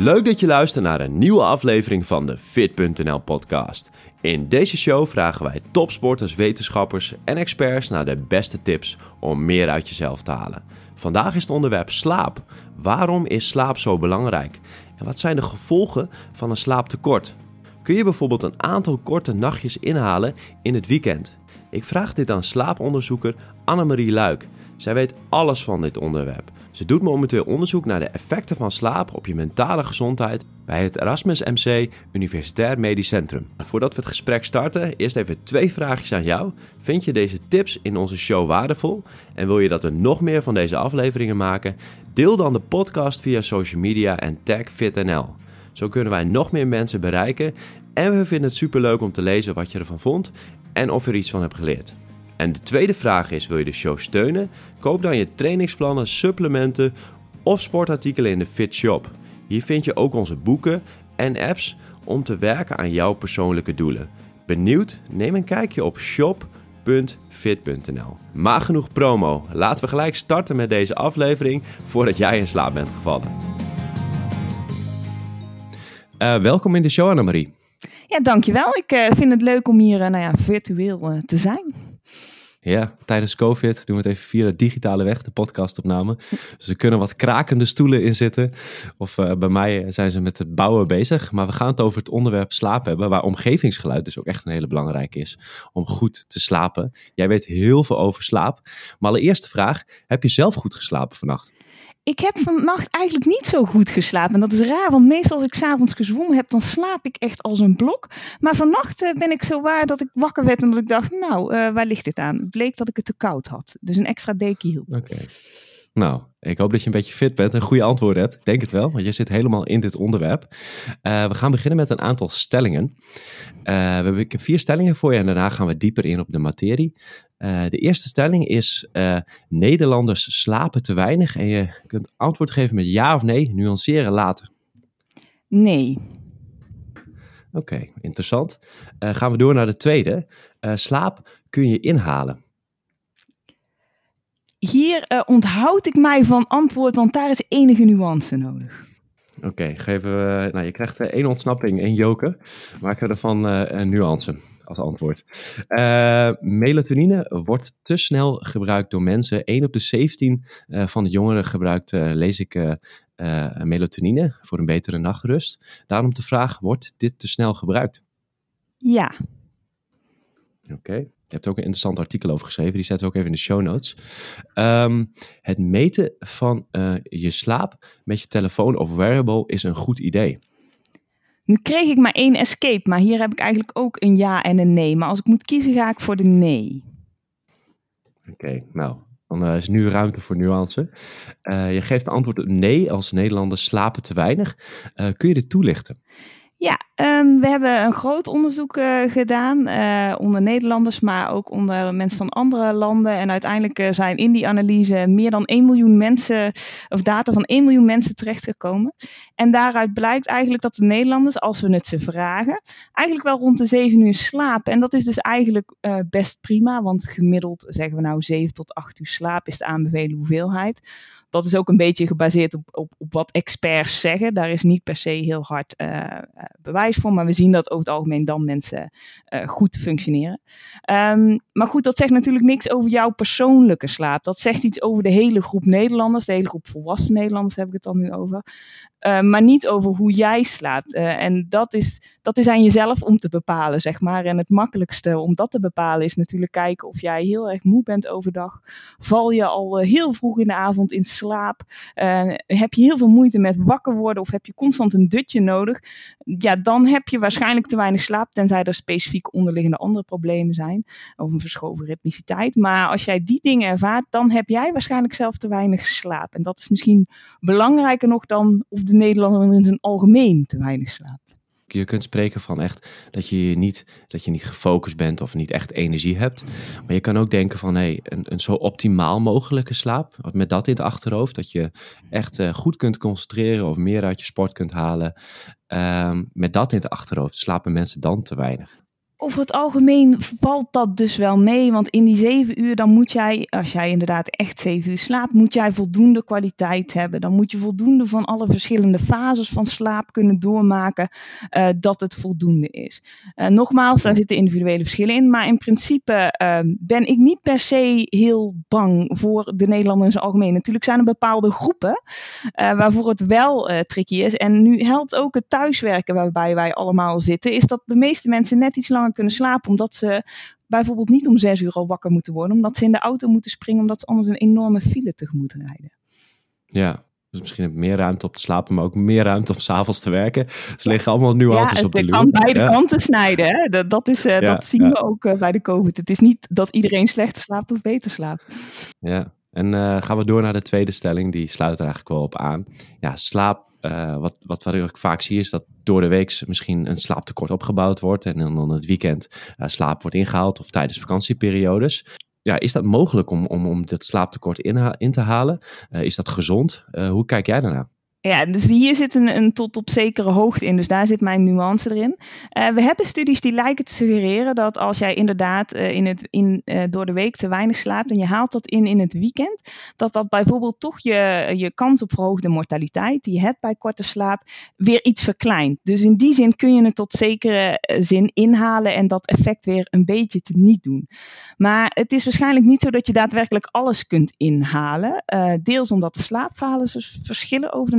Leuk dat je luistert naar een nieuwe aflevering van de Fit.nl podcast. In deze show vragen wij topsporters, wetenschappers en experts naar de beste tips om meer uit jezelf te halen. Vandaag is het onderwerp slaap. Waarom is slaap zo belangrijk? En wat zijn de gevolgen van een slaaptekort? Kun je bijvoorbeeld een aantal korte nachtjes inhalen in het weekend? Ik vraag dit aan slaaponderzoeker Annemarie Luik. Zij weet alles van dit onderwerp. Ze doet momenteel onderzoek naar de effecten van slaap op je mentale gezondheid bij het Erasmus MC Universitair Medisch Centrum. Voordat we het gesprek starten, eerst even twee vraagjes aan jou. Vind je deze tips in onze show waardevol en wil je dat we nog meer van deze afleveringen maken? Deel dan de podcast via social media en tag FitNL. Zo kunnen wij nog meer mensen bereiken en we vinden het superleuk om te lezen wat je ervan vond en of je er iets van hebt geleerd. En de tweede vraag is: wil je de show steunen? Koop dan je trainingsplannen, supplementen of sportartikelen in de Fit Shop. Hier vind je ook onze boeken en apps om te werken aan jouw persoonlijke doelen. Benieuwd? Neem een kijkje op shop.fit.nl. Maar genoeg promo. Laten we gelijk starten met deze aflevering voordat jij in slaap bent gevallen. Uh, welkom in de show, Annemarie. Ja, dankjewel. Ik uh, vind het leuk om hier uh, nou ja, virtueel te zijn. Ja, tijdens COVID doen we het even via de digitale weg, de podcastopname. Dus er kunnen wat krakende stoelen in zitten. Of uh, bij mij zijn ze met het bouwen bezig. Maar we gaan het over het onderwerp slaap hebben, waar omgevingsgeluid dus ook echt een hele belangrijke is. Om goed te slapen. Jij weet heel veel over slaap. Maar allereerste vraag, heb je zelf goed geslapen vannacht? Ik heb vannacht eigenlijk niet zo goed geslapen. En dat is raar, want meestal als ik s'avonds gezwommen heb, dan slaap ik echt als een blok. Maar vannacht uh, ben ik zo waar dat ik wakker werd en dat ik dacht, nou, uh, waar ligt dit aan? Het bleek dat ik het te koud had. Dus een extra dekje hielp. Oké. Nou, ik hoop dat je een beetje fit bent en goede antwoorden hebt. Denk het wel, want je zit helemaal in dit onderwerp. Uh, we gaan beginnen met een aantal stellingen. we hebben, ik heb vier stellingen voor je en daarna gaan we dieper in op de materie. Uh, de eerste stelling is: uh, Nederlanders slapen te weinig. En je kunt antwoord geven met ja of nee, nuanceren later. Nee. Oké, okay, interessant. Uh, gaan we door naar de tweede. slaap kun je inhalen. Hier onthoud ik mij van antwoord, want daar is enige nuance nodig. Oké, okay, geven we. Nou, je krijgt één ontsnapping, één joker. Maken we ervan een nuance als antwoord. Uh, melatonine wordt te snel gebruikt door mensen. 1 op de 17 uh, van de jongeren gebruikt, uh, lees ik, melatonine voor een betere nachtrust. Daarom de vraag, wordt dit te snel gebruikt? Ja. Oké. Okay. Je hebt er ook een interessant artikel over geschreven. Die zetten we ook even in de show notes. Um, het meten van je slaap met je telefoon of wearable is een goed idee. Nu kreeg ik maar één escape, maar hier heb ik eigenlijk ook een ja en een nee. Maar als ik moet kiezen, ga ik voor de nee. Oké, nou, dan uh, is nu ruimte voor nuance. Uh, je geeft het antwoord nee als Nederlanders slapen te weinig. Uh, kun je dit toelichten? Ja, um, we hebben een groot onderzoek uh, gedaan uh, onder Nederlanders, maar ook onder mensen van andere landen. En uiteindelijk uh, zijn in die analyse meer dan 1 miljoen mensen, of data van 1 miljoen mensen terechtgekomen. En daaruit blijkt eigenlijk dat de Nederlanders, als we het ze vragen, eigenlijk wel rond de 7 uur slapen. En dat is dus eigenlijk best prima, want gemiddeld zeggen we nou 7 tot 8 uur slaap is de aanbevelen hoeveelheid dat is ook een beetje gebaseerd op, op, op, wat experts zeggen. Daar is niet per se heel hard uh, bewijs voor, maar we zien dat over het algemeen dan mensen uh, goed functioneren. Um, maar goed, dat zegt natuurlijk niks over jouw persoonlijke slaap. Dat zegt iets over de hele groep Nederlanders, de hele groep volwassen Nederlanders heb ik het dan nu over. Maar niet over hoe jij slaapt. En dat is, dat is aan jezelf om te bepalen, zeg maar. En het makkelijkste om dat te bepalen is natuurlijk kijken of jij heel erg moe bent overdag. Val je al heel vroeg in de avond in? Heb je heel veel moeite met wakker worden of heb je constant een dutje nodig? Ja, dan heb je waarschijnlijk te weinig slaap, tenzij er specifiek onderliggende andere problemen zijn. Of een verschoven ritmiciteit. Maar als jij die dingen ervaart, dan heb jij waarschijnlijk zelf te weinig slaap. En dat is misschien belangrijker nog dan of de Nederlander in zijn algemeen te weinig slaapt. Je kunt spreken van echt dat je niet, dat je niet gefocust bent of niet echt energie hebt. Maar je kan ook denken van hey, een, een zo optimaal mogelijke slaap. Met dat in het achterhoofd. Dat je echt uh, goed kunt concentreren of meer uit je sport kunt halen. Um, met dat in het achterhoofd slapen mensen dan te weinig. Over het algemeen valt dat dus wel mee. Want in die zeven uur, dan moet jij, als jij inderdaad echt zeven uur slaapt, moet jij voldoende kwaliteit hebben. Dan moet je voldoende van alle verschillende fases van slaap kunnen doormaken uh, dat het voldoende is. Uh, nogmaals, daar zitten individuele verschillen in. Maar in principe uh, ben ik niet per se heel bang voor de Nederlanders in algemeen. Natuurlijk zijn er bepaalde groepen waarvoor het wel tricky is. En nu helpt ook het thuiswerken waarbij wij allemaal zitten, is dat de meeste mensen net iets langer kunnen slapen. Omdat ze bijvoorbeeld niet om zes uur al wakker moeten worden. Omdat ze in de auto moeten springen. Omdat ze anders een enorme file tegemoet rijden. Ja, dus misschien heb meer ruimte op te slapen, maar ook meer ruimte om s'avonds te werken. Ze liggen allemaal nuances ja, op de loer. Ja, kan beide kanten snijden. Hè? Dat, dat, is, uh, dat zien we ook uh, bij de COVID. Het is niet dat iedereen slechter slaapt of beter slaapt. Ja, en uh, gaan we door naar de tweede stelling. Die sluit er eigenlijk wel op aan. Ja, slaap uh, wat, wat, wat ik vaak zie is dat door de week misschien een slaaptekort opgebouwd wordt en dan het weekend uh, slaap wordt ingehaald of tijdens vakantieperiodes. Ja, is dat mogelijk om, om, om dat slaaptekort in, in te halen? Uh, is dat gezond? hoe kijk jij daarnaar? Ja, dus hier zit een, een, tot op zekere hoogte in. Dus daar zit mijn nuance erin. Uh, we hebben studies die lijken te suggereren dat als jij inderdaad uh, in het, in, uh, door de week te weinig slaapt en je haalt dat in in het weekend, dat dat bijvoorbeeld toch je, je kans op verhoogde mortaliteit die je hebt bij korte slaap weer iets verkleint. Dus in die zin kun je het tot zekere zin inhalen en dat effect weer een beetje te niet doen. Maar het is waarschijnlijk niet zo dat je daadwerkelijk alles kunt inhalen. deels omdat de slaapfalen verschillen over de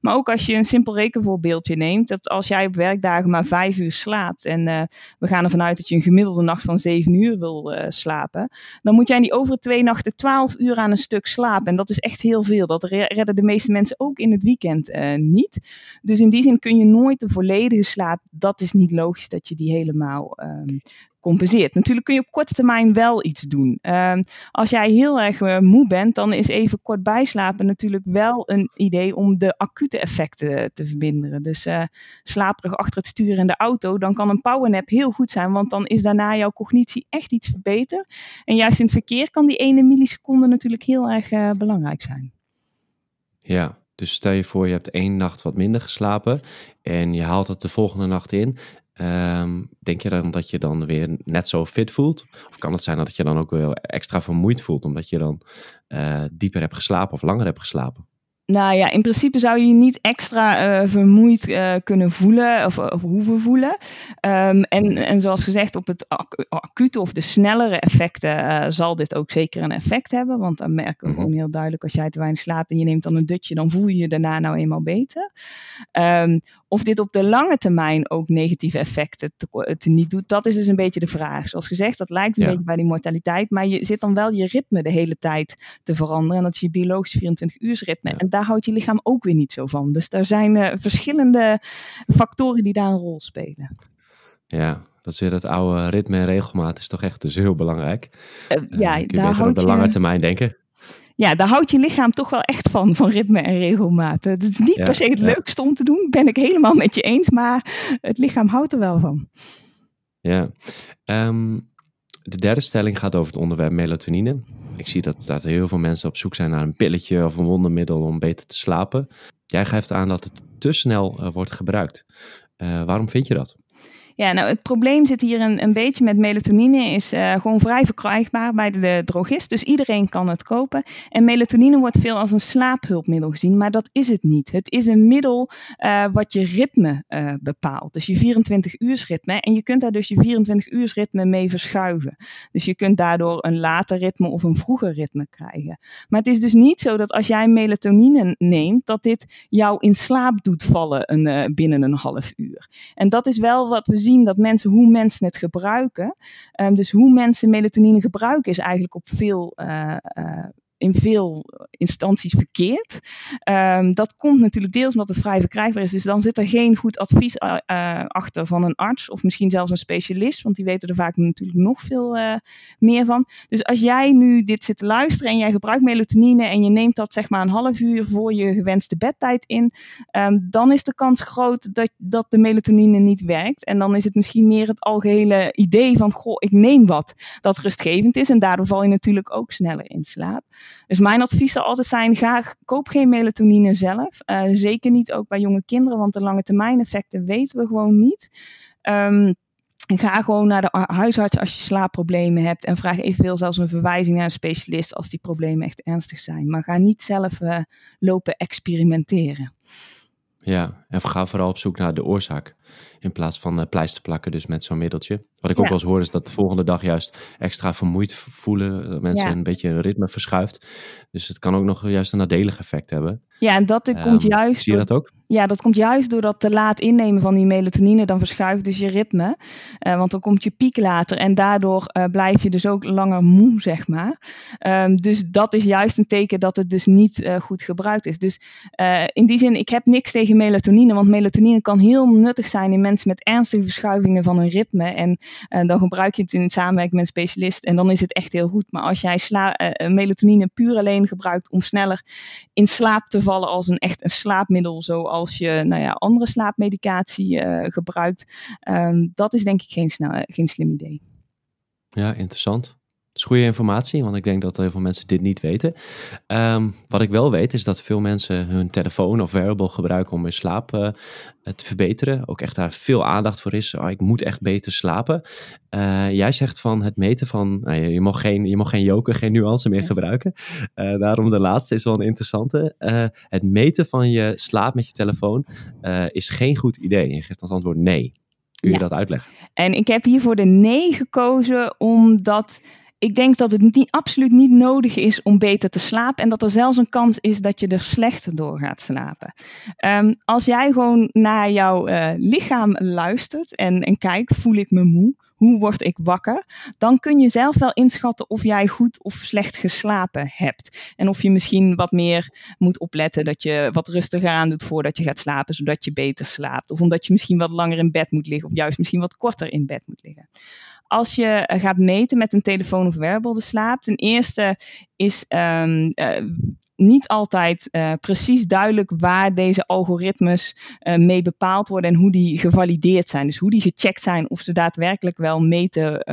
maar ook als je een simpel rekenvoorbeeldje neemt, dat als jij op werkdagen maar vijf uur slaapt en uh, we gaan ervan uit dat je een gemiddelde nacht van zeven uur wil uh, slapen, dan moet jij in die over twee nachten twaalf uur aan een stuk slapen. En dat is echt heel veel. Dat redden de meeste mensen ook in het weekend uh, niet. Dus in die zin kun je nooit de volledige slaap, dat is niet logisch dat je die helemaal um, compenseert. Natuurlijk kun je op korte termijn wel iets doen. Uh, als jij heel erg uh, moe bent, dan is even kort bijslapen natuurlijk wel een idee om de acute effecten te verminderen. Dus uh, slaperig achter het stuur in de auto, dan kan een powernap heel goed zijn, want dan is daarna jouw cognitie echt iets verbeterd. En juist in het verkeer kan die ene milliseconde natuurlijk heel erg belangrijk zijn. Ja, dus stel je voor, je hebt één nacht wat minder geslapen en je haalt het de volgende nacht in. Um, denk je dan dat je dan weer net zo fit voelt? Of kan het zijn dat je dan ook wel extra vermoeid voelt, omdat je dan uh, dieper hebt geslapen of langer hebt geslapen? Nou ja, in principe zou je je niet extra uh, vermoeid uh, kunnen voelen of, of, hoeven voelen. Um, en, en zoals gezegd, op het ac acute of de snellere effecten uh, zal dit ook zeker een effect hebben. Want dan merken we gewoon heel duidelijk als jij te weinig slaapt en je neemt dan een dutje, dan voel je je daarna nou eenmaal beter. Um, of dit op de lange termijn ook negatieve effecten te, te, niet doet, dat is dus een beetje de vraag. Zoals gezegd, dat lijkt een ja. beetje bij die mortaliteit, maar je zit dan wel je ritme de hele tijd te veranderen. En dat is je biologisch 24 uur ritme. Ja. En daar houdt je lichaam ook weer niet zo van. Dus er zijn uh, verschillende factoren die daar een rol spelen. Ja, dat is weer dat oude ritme en regelmaat is toch echt dus heel belangrijk. Uh, ja, uh, kun je daar beter op de je... lange termijn denken ja, daar houdt je lichaam toch wel echt van, van ritme en regelmaat. Het is niet ja, per se het ja. leukste om te doen, ben ik helemaal met je eens, maar het lichaam houdt er wel van. Ja, um, de derde stelling gaat over het onderwerp melatonine. Ik zie dat, dat heel veel mensen op zoek zijn naar een pilletje of een wondermiddel om beter te slapen. Jij geeft aan dat het te snel uh, wordt gebruikt. Uh, waarom vind je dat? Ja, nou het probleem zit hier een, een beetje met melatonine, is uh, gewoon vrij verkrijgbaar bij de, drogist. Dus iedereen kan het kopen. En melatonine wordt veel als een slaaphulpmiddel gezien, maar dat is het niet. Het is een middel uh, wat je ritme uh, bepaalt. Dus je 24 uursritme. En je kunt daar dus je 24 uursritme mee verschuiven. Dus je kunt daardoor een later ritme of een vroeger ritme krijgen. Maar het is dus niet zo dat als jij melatonine neemt, dat dit jou in slaap doet vallen binnen een half uur. En dat is wel wat we zien dat mensen, hoe mensen het gebruiken. Um, dus hoe mensen melatonine gebruiken is eigenlijk op veel uh, uh, in veel instanties verkeerd. Um, dat komt natuurlijk deels omdat het vrij verkrijgbaar is. Dus dan zit er geen goed advies uh, achter van een arts of misschien zelfs een specialist, want die weten er vaak natuurlijk nog veel uh, meer van. Dus als jij nu dit zit te luisteren en jij gebruikt melatonine en je neemt dat zeg maar een half uur voor je gewenste bedtijd in, um, dan is de kans groot dat, dat de melatonine niet werkt. En dan is het misschien meer het algehele idee van, goh, ik neem wat dat rustgevend is en daardoor val je natuurlijk ook sneller in slaap. Dus mijn advies zal altijd zijn, ga, koop geen melatonine zelf. Uh, zeker niet ook bij jonge kinderen, want de lange termijn effecten weten we gewoon niet. Um, ga gewoon naar de huisarts als je slaapproblemen hebt en vraag eventueel zelfs een verwijzing naar een specialist als die problemen echt ernstig zijn. Maar ga niet zelf uh, lopen experimenteren. Ja, en ga vooral op zoek naar de oorzaak. In plaats van uh, pleister plakken, dus met zo'n middeltje. Wat ik ook wel eens hoor, is dat de volgende dag juist extra vermoeid voelen. Dat mensen een beetje hun ritme verschuift. Dus het kan ook nog juist een nadelig effect hebben. Ja, en dat komt um, juist. Zie je dat ook? Ja, dat komt juist door dat te laat innemen van die melatonine. Dan verschuift dus je ritme. Uh, want dan komt je piek later. En daardoor uh, blijf je dus ook langer moe, zeg maar. Um, dus dat is juist een teken dat het dus niet uh, goed gebruikt is. Dus in die zin, ik heb niks tegen melatonine. Want melatonine kan heel nuttig zijn in mensen met ernstige verschuivingen van hun ritme. En dan gebruik je het in samenwerking met een specialist. En dan is het echt heel goed. Maar als jij melatonine puur alleen gebruikt om sneller in slaap te vallen als een echt een slaapmiddel, zoals je nou ja, andere slaapmedicatie uh, gebruikt. Um, dat is denk ik geen, snel, geen slim idee. Ja, interessant. Is goede informatie, want ik denk dat heel veel mensen dit niet weten. Um, wat ik wel weet is dat veel mensen hun telefoon of wearable gebruiken om hun slaap uh, te verbeteren. Ook echt daar veel aandacht voor is. Oh, ik moet echt beter slapen. Uh, jij zegt van het meten van, nou, je, je, mag geen, je mag geen joker, geen nuance meer gebruiken. Uh, daarom de laatste is wel een interessante. het meten van je slaap met je telefoon is geen goed idee. Je geeft als antwoord nee. Kun je ja. dat uitleggen? En ik heb hier voor de nee gekozen omdat ik denk dat het niet, absoluut niet nodig is om beter te slapen. En dat er zelfs een kans is dat je er slechter door gaat slapen. Um, als jij gewoon naar jouw uh, lichaam luistert en, en kijkt, voel ik me moe? Hoe word ik wakker? Dan kun je zelf wel inschatten of jij goed of slecht geslapen hebt. En of je misschien wat meer moet opletten dat je wat rustiger aan doet voordat je gaat slapen, zodat je beter slaapt. Of omdat je misschien wat langer in bed moet liggen, of juist misschien wat korter in bed moet liggen als je eh, gaat meten met een telefoon of wearable de slaap. Ten eerste is um, niet altijd uh, precies duidelijk waar deze algoritmes mee bepaald worden en hoe die gevalideerd zijn. Dus hoe die gecheckt zijn of ze daadwerkelijk wel meten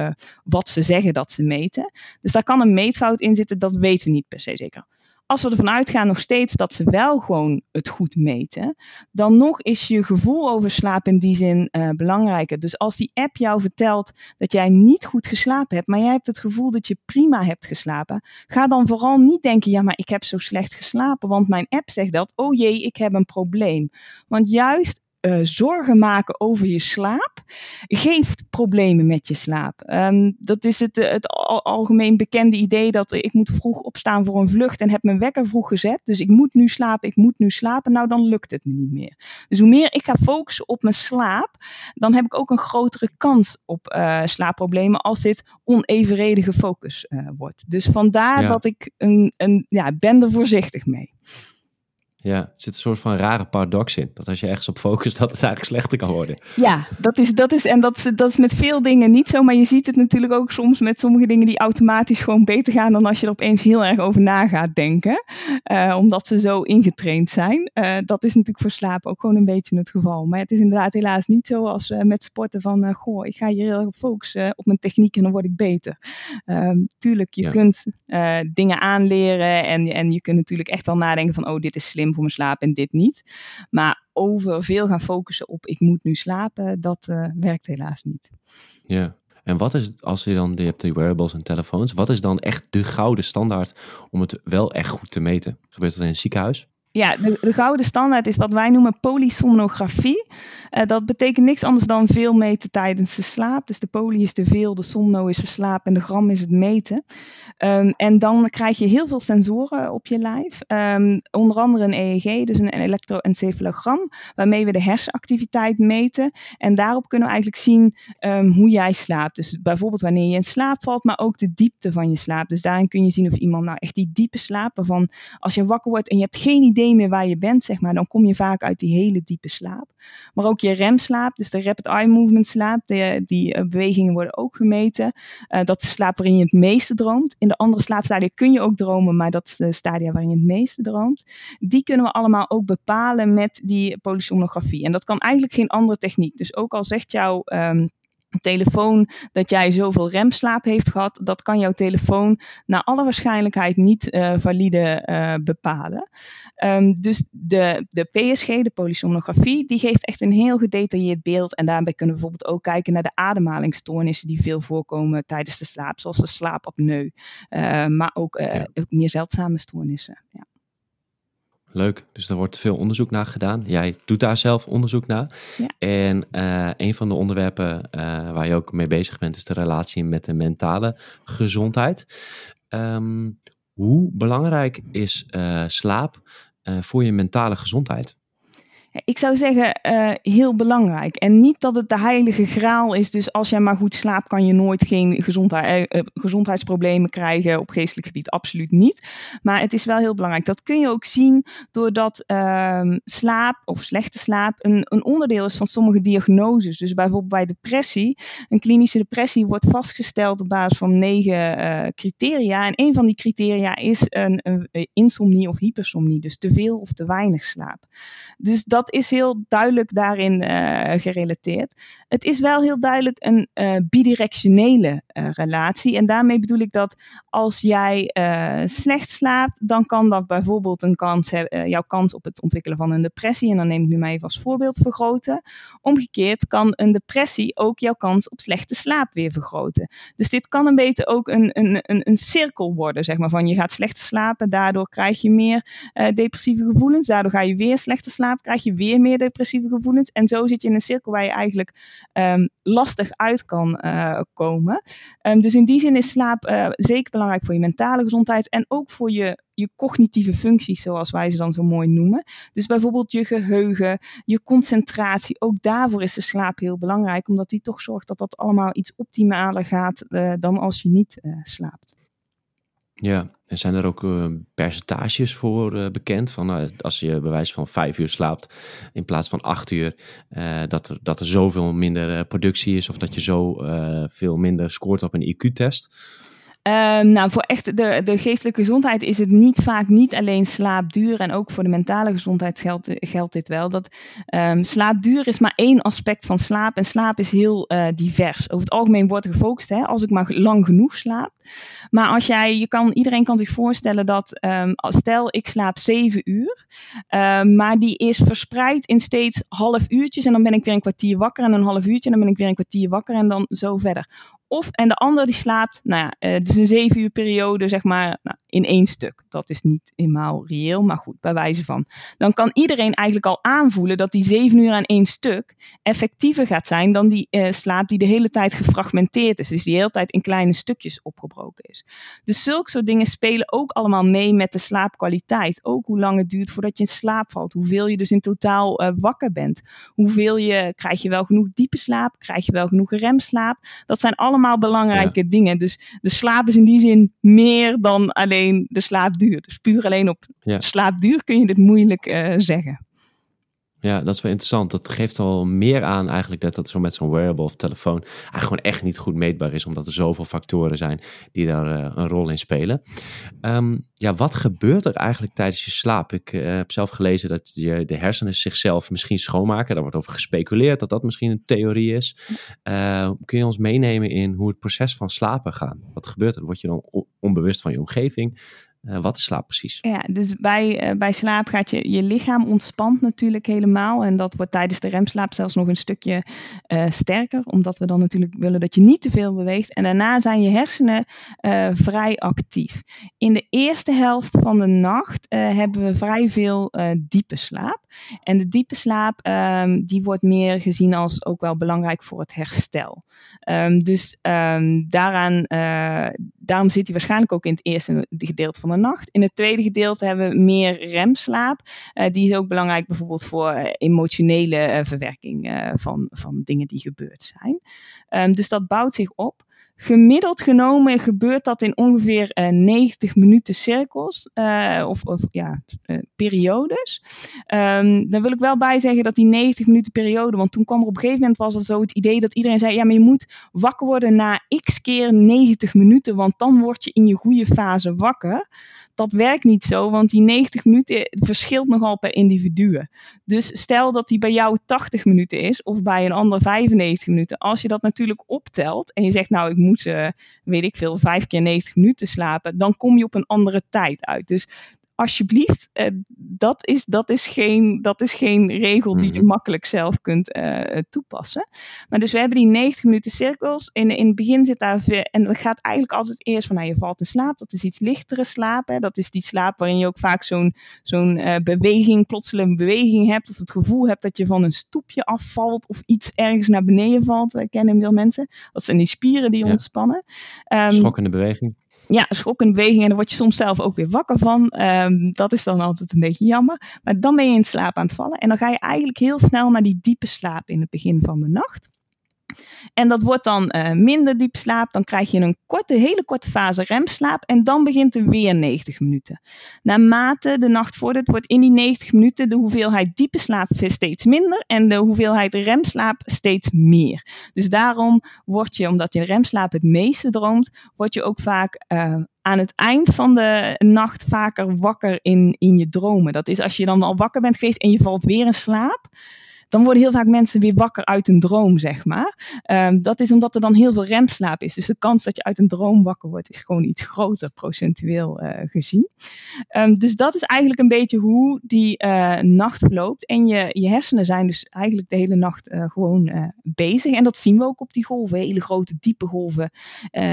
wat ze zeggen dat ze meten. Dus daar kan een meetfout in zitten, dat weten we niet per se zeker als we ervan uitgaan nog steeds dat ze wel gewoon het goed meten, dan nog is je gevoel over slaap in die zin uh, belangrijker. Dus als die app jou vertelt dat jij niet goed geslapen hebt, maar jij hebt het gevoel dat je prima hebt geslapen, ga dan vooral niet denken, ja, maar ik heb zo slecht geslapen, want mijn app zegt dat, oh jee, ik heb een probleem. Want juist uh, zorgen maken over je slaap geeft problemen met je slaap. Um, dat is het, het algemeen bekende idee dat ik moet vroeg opstaan voor een vlucht en heb mijn wekker vroeg gezet. Dus ik moet nu slapen, ik moet nu slapen. Nou, dan lukt het me niet meer. Dus hoe meer ik ga focussen op mijn slaap, dan heb ik ook een grotere kans op uh, slaapproblemen als dit onevenredige focus uh, wordt. Dus vandaar ja. dat ik een, een, ja, ben er voorzichtig mee. Ja, er zit een soort van rare paradox in. Dat als je ergens op focust, dat het eigenlijk slechter kan worden. Ja, dat is, dat is, en dat is, dat is met veel dingen niet zo. Maar je ziet het natuurlijk ook soms met sommige dingen die automatisch gewoon beter gaan dan als je er opeens heel erg over na gaat denken. Uh, omdat ze zo ingetraind zijn. Uh, dat is natuurlijk voor slapen ook gewoon een beetje het geval. Maar het is inderdaad helaas niet zo als uh, met sporten van, goh, ik ga hier heel erg focussen op mijn techniek en dan word ik beter. Ehm, tuurlijk, je ja. kunt dingen aanleren en, en je kunt natuurlijk echt wel nadenken van, oh, dit is slim voor mijn slaap en dit niet. Maar over veel gaan focussen op ik moet nu slapen, dat uh, werkt helaas niet. Ja, en wat is, als je dan, je hebt de wearables en telefoons, wat is dan echt de gouden standaard om het wel echt goed te meten? Gebeurt dat in een ziekenhuis? Ja, de, de, gouden standaard is wat wij noemen polysomnografie. Uh, dat betekent niks anders dan veel meten tijdens de slaap. Dus de poly is de veel, de somno is de slaap en de gram is het meten. Um, en dan krijg je heel veel sensoren op je lijf. Um, onder andere een EEG, dus een elektroencefalogram, waarmee we de hersenactiviteit meten. En daarop kunnen we eigenlijk zien um, hoe jij slaapt. Dus bijvoorbeeld wanneer je in slaap valt, maar ook de diepte van je slaap. Dus daarin kun je zien of iemand nou echt die diepe slaap, waarvan als je wakker wordt en je hebt geen idee meer waar je bent, zeg maar, dan kom je vaak uit die hele diepe slaap. Maar ook je remslaap, dus de rapid eye movement slaap, die, uh, bewegingen worden ook gemeten. Uh, dat is de slaap waarin je het meeste droomt. In de andere slaapstadia kun je ook dromen, maar dat is de stadia waarin je het meeste droomt. Die kunnen we allemaal ook bepalen met die polysomnografie. En dat kan eigenlijk geen andere techniek. Dus ook al zegt jouw um, telefoon dat jij zoveel remslaap heeft gehad, dat kan jouw telefoon naar alle waarschijnlijkheid niet uh, valide uh, bepalen. Um, dus de, de PSG, de polysomnografie, die geeft echt een heel gedetailleerd beeld. En daarbij kunnen we bijvoorbeeld ook kijken naar de ademhalingsstoornissen die veel voorkomen tijdens de slaap, zoals de slaapapneu, uh, maar ook, ja. ook meer zeldzame stoornissen. Ja. Leuk, dus er wordt veel onderzoek naar gedaan. Jij doet daar zelf onderzoek naar. Ja. En uh, een van de onderwerpen uh, waar je ook mee bezig bent, is de relatie met de mentale gezondheid. Um, hoe belangrijk is uh, slaap voor je mentale gezondheid? Ik zou zeggen, uh, heel belangrijk. En niet dat het de heilige graal is. Dus als jij maar goed slaapt, kan je nooit geen gezondheid, uh, gezondheidsproblemen krijgen op geestelijk gebied. Absoluut niet. Maar het is wel heel belangrijk. Dat kun je ook zien doordat uh, slaap of slechte slaap een, een, onderdeel is van sommige diagnoses. Dus bijvoorbeeld bij depressie. Een klinische depressie wordt vastgesteld op basis van negen criteria. En een van die criteria is een, een insomnie of hypersomnie. Dus te veel of te weinig slaap. Dus dat dat is heel duidelijk daarin uh, gerelateerd. Het is wel heel duidelijk een uh, bidirectionele uh, relatie. En daarmee bedoel ik dat als jij slecht slaapt, dan kan dat bijvoorbeeld een kans hebben, jouw kans op het ontwikkelen van een depressie. En dan neem ik nu maar even als voorbeeld vergroten. Omgekeerd kan een depressie ook jouw kans op slechte slaap weer vergroten. Dus dit kan een beetje ook een, een, een, een cirkel worden, zeg maar. Van je gaat slechter slapen, daardoor krijg je meer depressieve gevoelens. Daardoor ga je weer slechter slapen, krijg je weer meer depressieve gevoelens. En zo zit je in een cirkel waar je eigenlijk um, lastig uit kan komen. Um, dus in die zin is slaap uh, zeker belangrijk voor je mentale gezondheid en ook voor je, je cognitieve functies, zoals wij ze dan zo mooi noemen. Dus bijvoorbeeld je geheugen, je concentratie. Ook daarvoor is de slaap heel belangrijk, omdat die toch zorgt dat dat allemaal iets optimaler gaat uh, dan als je niet slaapt. Ja, en zijn er ook uh, percentages voor uh, bekend? Van uh, als je bewijs van vijf uur slaapt in plaats van acht uur, dat, er, dat er zoveel minder productie is of dat je zo veel minder scoort op een IQ-test? Um, nou, voor echt de, de geestelijke gezondheid is het niet vaak niet alleen slaapduur. En ook voor de mentale gezondheid geldt, geldt dit wel. Dat um, slaapduur is maar één aspect van slaap. En slaap is heel uh, divers. Over het algemeen wordt gefocust hè, als ik maar lang genoeg slaap. Maar als jij, je kan, iedereen kan zich voorstellen dat, um, stel ik slaap zeven uur. maar die is verspreid in steeds half uurtjes. En dan ben ik weer een kwartier wakker en een half uurtje. En dan ben ik weer een kwartier wakker en dan zo verder. Of, en de ander die slaapt, nou ja, het is een zeven uur periode, zeg maar, nou, in één stuk. Dat is niet helemaal reëel, maar goed, bij wijze van. Dan kan iedereen eigenlijk al aanvoelen dat die zeven uur aan één stuk effectiever gaat zijn dan die uh, slaap die de hele tijd gefragmenteerd is. Dus die de hele tijd in kleine stukjes opgebroken is. Dus zulke soort dingen spelen ook allemaal mee met de slaapkwaliteit. Ook hoe lang het duurt voordat je in slaap valt. Hoeveel je dus in totaal uh, wakker bent. Hoeveel je, krijg je wel genoeg diepe slaap? Krijg je wel genoeg remslaap? Dat zijn allemaal belangrijke ja. dingen. Dus de slaap is in die zin meer dan alleen de slaapduur. Dus puur alleen op ja. slaapduur kun je dit moeilijk uh, zeggen. Ja, dat is wel interessant. Dat geeft al meer aan eigenlijk dat dat zo met zo'n wearable of telefoon eigenlijk gewoon echt niet goed meetbaar is, omdat er zoveel factoren zijn die daar uh, een rol in spelen. Um, ja, wat gebeurt er eigenlijk tijdens je slaap? Ik uh, heb zelf gelezen dat je, de hersenen zichzelf misschien schoonmaken. Daar wordt over gespeculeerd dat dat misschien een theorie is. Uh, kun je ons meenemen in hoe het proces van slapen gaat? Wat gebeurt er? Word je dan onbewust van je omgeving? Uh, wat is slaap precies? Ja, dus bij, uh, bij slaap gaat je, je lichaam ontspant natuurlijk helemaal. En dat wordt tijdens de remslaap zelfs nog een stukje uh, sterker. Omdat we dan natuurlijk willen dat je niet te veel beweegt. En daarna zijn je hersenen vrij actief. In de eerste helft van de nacht hebben we vrij veel diepe slaap. En de diepe slaap um, die wordt meer gezien als ook wel belangrijk voor het herstel. Um, dus um, daaraan, daarom zit hij waarschijnlijk ook in het eerste gedeelte van In het tweede gedeelte hebben we meer remslaap. Uh, die is ook belangrijk bijvoorbeeld voor uh, emotionele uh, verwerking van, van dingen die gebeurd zijn. Um, dus dat bouwt zich op. Gemiddeld genomen gebeurt dat in ongeveer uh, 90 minuten cirkels uh, of, of ja, uh, periodes. Um, dan wil ik wel bij zeggen dat die 90 minuten periode, want toen kwam er op een gegeven moment was het zo het idee dat iedereen zei, ja maar je moet wakker worden na x keer 90 minuten, want dan word je in je goede fase wakker. Dat werkt niet zo, want die 90 minuten verschilt nogal per individu. Dus stel dat die bij jou 80 minuten is of bij een ander 95 minuten. Als je dat natuurlijk optelt en je zegt nou ik moet, uh, weet ik veel, vijf keer 90 minuten slapen, dan kom je op een andere tijd uit. Dus alsjeblieft, uh, dat, is, dat, is geen, dat is geen regel die je mhm. makkelijk zelf kunt uh, toepassen. Maar dus we hebben die 90 minuten cirkels. In, in het begin zit daar, en dat gaat eigenlijk altijd eerst van, nou, je valt in slaap. Dat is iets lichtere slaap. Hè. Dat is die slaap waarin je ook vaak zo'n zo'n uh, beweging, plotseling beweging hebt. Of het gevoel hebt dat je van een stoepje afvalt of iets ergens naar beneden valt. Dat kennen veel mensen. Dat zijn die spieren die ontspannen. Um, Schokkende beweging ja, schokkende beweging en daar word je soms zelf ook weer wakker van. Um, dat is dan altijd een beetje jammer. Maar dan ben je in slaap aan het vallen en dan ga je eigenlijk heel snel naar die diepe slaap in het begin van de nacht. En dat wordt dan uh, minder diep slaap. Dan krijg je een korte, hele korte fase remslaap. En dan begint er weer 90 minuten. Naarmate de nacht vordert, wordt in die 90 minuten de hoeveelheid diepe slaap steeds minder. En de hoeveelheid remslaap steeds meer. Dus daarom word je, omdat je remslaap het meeste droomt, word je ook vaak uh, aan het eind van de nacht vaker wakker in, in je dromen. Dat is als je dan al wakker bent geweest en je valt weer in slaap dan worden heel vaak mensen weer wakker uit een droom, zeg maar. Um, dat is omdat er dan heel veel remslaap is. Dus de kans dat je uit een droom wakker wordt is gewoon iets groter, procentueel uh, gezien. Um, dus dat is eigenlijk een beetje hoe die uh, nacht verloopt. En je, je hersenen zijn dus eigenlijk de hele nacht uh, gewoon bezig. En dat zien we ook op die golven, hele grote, diepe golven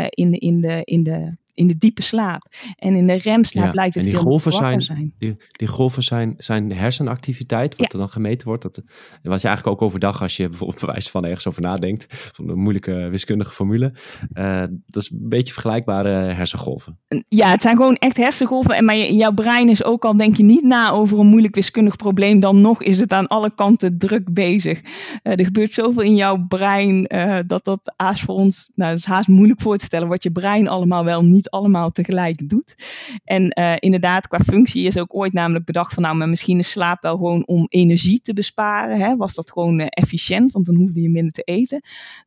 in, in, de, in de in de diepe slaap. En in de remslaap ja, lijkt het die veel golven zijn, zijn. Die, die, golven zijn, zijn hersenactiviteit, wat er dan gemeten wordt. Dat, wat je eigenlijk ook overdag, als je bijvoorbeeld bewijs van ergens over nadenkt, van een moeilijke wiskundige formule, uh, dat is een beetje vergelijkbare hersengolven. Ja, het zijn gewoon echt hersengolven. En maar jouw brein is ook al, denk je niet na over een moeilijk wiskundig probleem, dan nog is het aan alle kanten druk bezig. Uh, er gebeurt zoveel in jouw brein uh, dat dat haast voor ons, nou, dat is haast moeilijk voor te stellen, wat je brein allemaal wel niet allemaal tegelijk doet. En uh, inderdaad, qua functie is ook ooit namelijk bedacht van nou, maar misschien is slaap wel gewoon om energie te besparen. Hè? Was dat gewoon uh, efficiënt, want dan hoefde je minder te eten.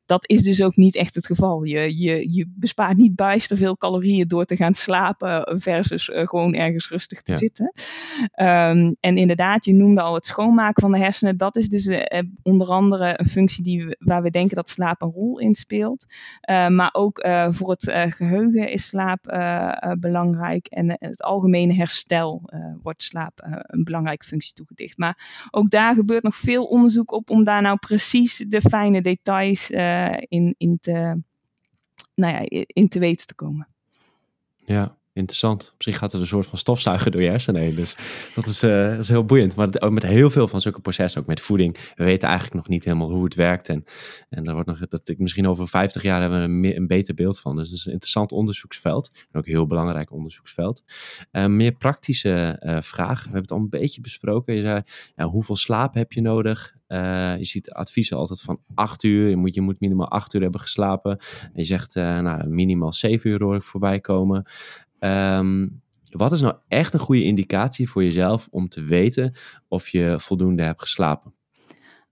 Dat is dus ook niet echt het geval. Je, je, je bespaart niet bijster veel calorieën door te gaan slapen versus uh, gewoon ergens rustig te ja. zitten. Um, en inderdaad, je noemde al het schoonmaken van de hersenen. Dat is dus onder andere een functie die, waar we denken dat slaap een rol in speelt. maar ook voor het geheugen is slaap uh, uh, belangrijk en uh, het algemene herstel wordt slaap een belangrijke functie toegedicht. Maar ook daar gebeurt nog veel onderzoek op om daar nou precies de fijne details in, in, te, nou ja, in te weten te komen. Ja, interessant. Misschien gaat er een soort van stofzuiger door je hersenen. Dus dat is, uh, dat is heel boeiend. Maar ook met heel veel van zulke processen, ook met voeding, we weten eigenlijk nog niet helemaal hoe het werkt. En, en daar wordt nog, dat ik misschien over 50 jaar hebben we een, beter beeld van. Dus het is een interessant onderzoeksveld. En ook een heel belangrijk onderzoeksveld. Uh, meer praktische uh, vraag. We hebben het al een beetje besproken. Je zei, ja, hoeveel slaap heb je nodig? Je ziet adviezen altijd van 8 uur. Je moet, je moet minimaal 8 uur hebben geslapen. En je zegt nou, minimaal 7 uur hoor ik voorbij komen. Um, wat is nou echt een goede indicatie voor jezelf om te weten of je voldoende hebt geslapen?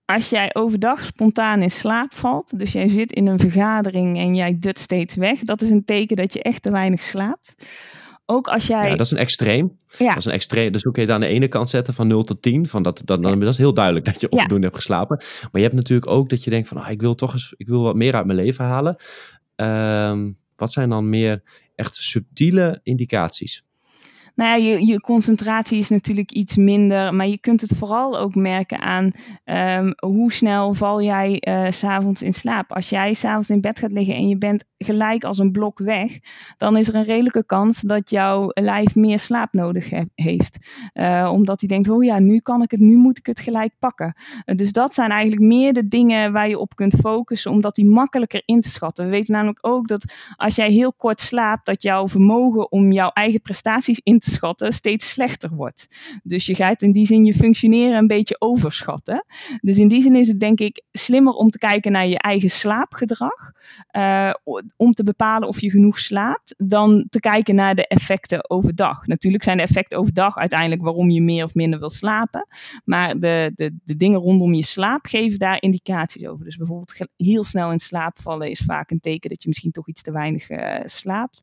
Als jij overdag spontaan in slaap valt, dus jij zit in een vergadering en jij dut steeds weg, dat is een teken dat je echt te weinig slaapt. Ook als jij... Ja, dat is een extreem. Ja. Dat is een extreem. Dus hoe kun je het aan de ene kant zetten van 0 tot 10? Van dat, dat, dan, dat is heel duidelijk dat je onvoldoende ja. hebt geslapen. Maar je hebt natuurlijk ook dat je denkt van, oh, ik wil toch eens, ik wil wat meer uit mijn leven halen. Um, wat zijn dan meer echt subtiele indicaties? Nou je, je concentratie is natuurlijk iets minder, maar je kunt het vooral ook merken aan um, hoe snel val jij uh, s'avonds in slaap. Als jij s'avonds in bed gaat liggen en je bent gelijk als een blok weg, dan is er een redelijke kans dat jouw lijf meer slaap nodig he heeft. Uh, omdat hij denkt, oh ja, nu kan ik het, nu moet ik het gelijk pakken. Uh, dus dat zijn eigenlijk meer de dingen waar je op kunt focussen, omdat die makkelijker in te schatten. We weten namelijk ook dat als jij heel kort slaapt, dat jouw vermogen om jouw eigen prestaties in te schatten steeds slechter wordt. Dus je gaat in die zin je functioneren een beetje overschatten. Dus in die zin is het denk ik slimmer om te kijken naar je eigen slaapgedrag. Uh, om te bepalen of je genoeg slaapt, dan te kijken naar de effecten overdag. Natuurlijk zijn de effecten overdag uiteindelijk waarom je meer of minder wil slapen. Maar de, de, de dingen rondom je slaap geven daar indicaties over. Dus bijvoorbeeld heel snel in slaap vallen is vaak een teken dat je misschien toch iets te weinig uh, slaapt.